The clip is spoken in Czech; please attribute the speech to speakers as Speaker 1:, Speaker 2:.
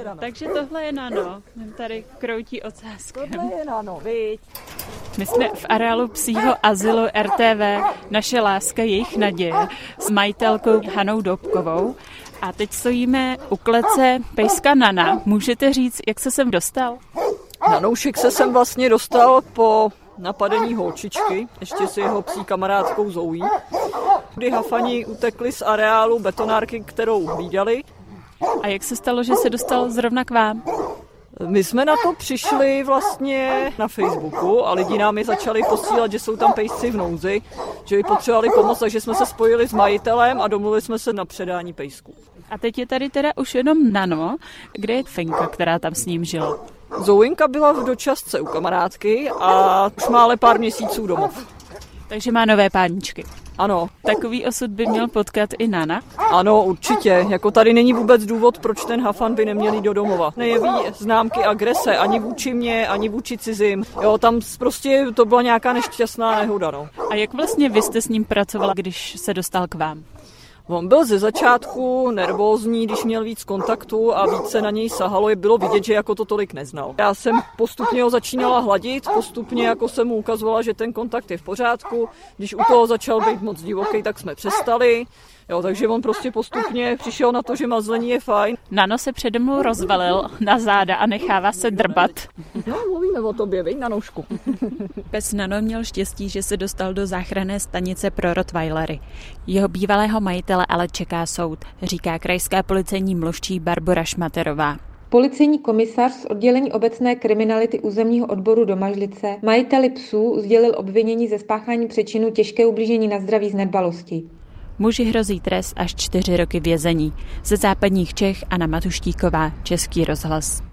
Speaker 1: je Nano.
Speaker 2: Takže tohle je Nano. Tady kroutí ocáskem.
Speaker 1: Tohle je Nano, viď?
Speaker 2: My jsme v areálu psího azylu RTV Naše láska, jejich naděje s majitelkou Hanou Dobkovou. A teď stojíme u klece pejska Nana. Můžete říct, jak se sem dostal?
Speaker 1: Nanoušek se sem vlastně dostal po napadení holčičky, ještě s jeho psí kamarádkou Zoují, kdy hafani utekli z areálu betonárky, kterou viděli.
Speaker 2: A jak se stalo, že se dostal zrovna k vám?
Speaker 1: My jsme na to přišli vlastně na Facebooku a lidi nám je začali posílat, že jsou tam pejsci v nouzi, že by potřebovali pomoc, takže jsme se spojili s majitelem a domluvili jsme se na předání pejsku.
Speaker 2: A teď je tady teda už jenom Nano, kde je Finka, která tam s ním žila.
Speaker 1: Zouinka byla v dočasce u kamarádky a už má ale pár měsíců domov.
Speaker 2: Takže má nové páničky.
Speaker 1: Ano,
Speaker 2: Takový osud by měl potkat i Nana.
Speaker 1: ano, určitě. Jako tady není vůbec důvod, proč ten hafan by neměl jít do domova. Nejeví známky agrese ani vůči mě, ani vůči cizím. Jo, tam prostě to byla nějaká nešťastná nehoda, no.
Speaker 2: A jak vlastně vy jste s ním pracovala, když se dostal k vám?
Speaker 1: On byl ze začátku nervózní, když měl víc kontaktu a více na něj sahalo, je bylo vidět, že jako to tolik neznal. Já jsem postupně ho začínala hladit, postupně jako jsem mu ukazovala, že ten kontakt je v pořádku. Když u toho začal být moc divoký, tak jsme přestali. Jo, takže on prostě postupně přišel na to, že mazlení je fajn.
Speaker 2: Nano se přede mnou rozvalil na záda a nechává se drbat.
Speaker 1: Mluvíme o tobě, vej na noušku.
Speaker 2: Pes Nano měl štěstí, že se dostal do záchranné stanice pro Rottweilery. Jeho bývalého majitele ale čeká soud, říká krajská policejní mluvčí Barbara Šmaterová.
Speaker 3: Policejní komisař z oddělení obecné kriminality územního odboru Domažlice majiteli psů sdělil obvinění ze spáchání přečinu těžké ublížení na zdraví z nedbalosti.
Speaker 2: Muži hrozí trest až čtyři roky vězení. Ze západních Čech Anna Matuštíková, Český rozhlas.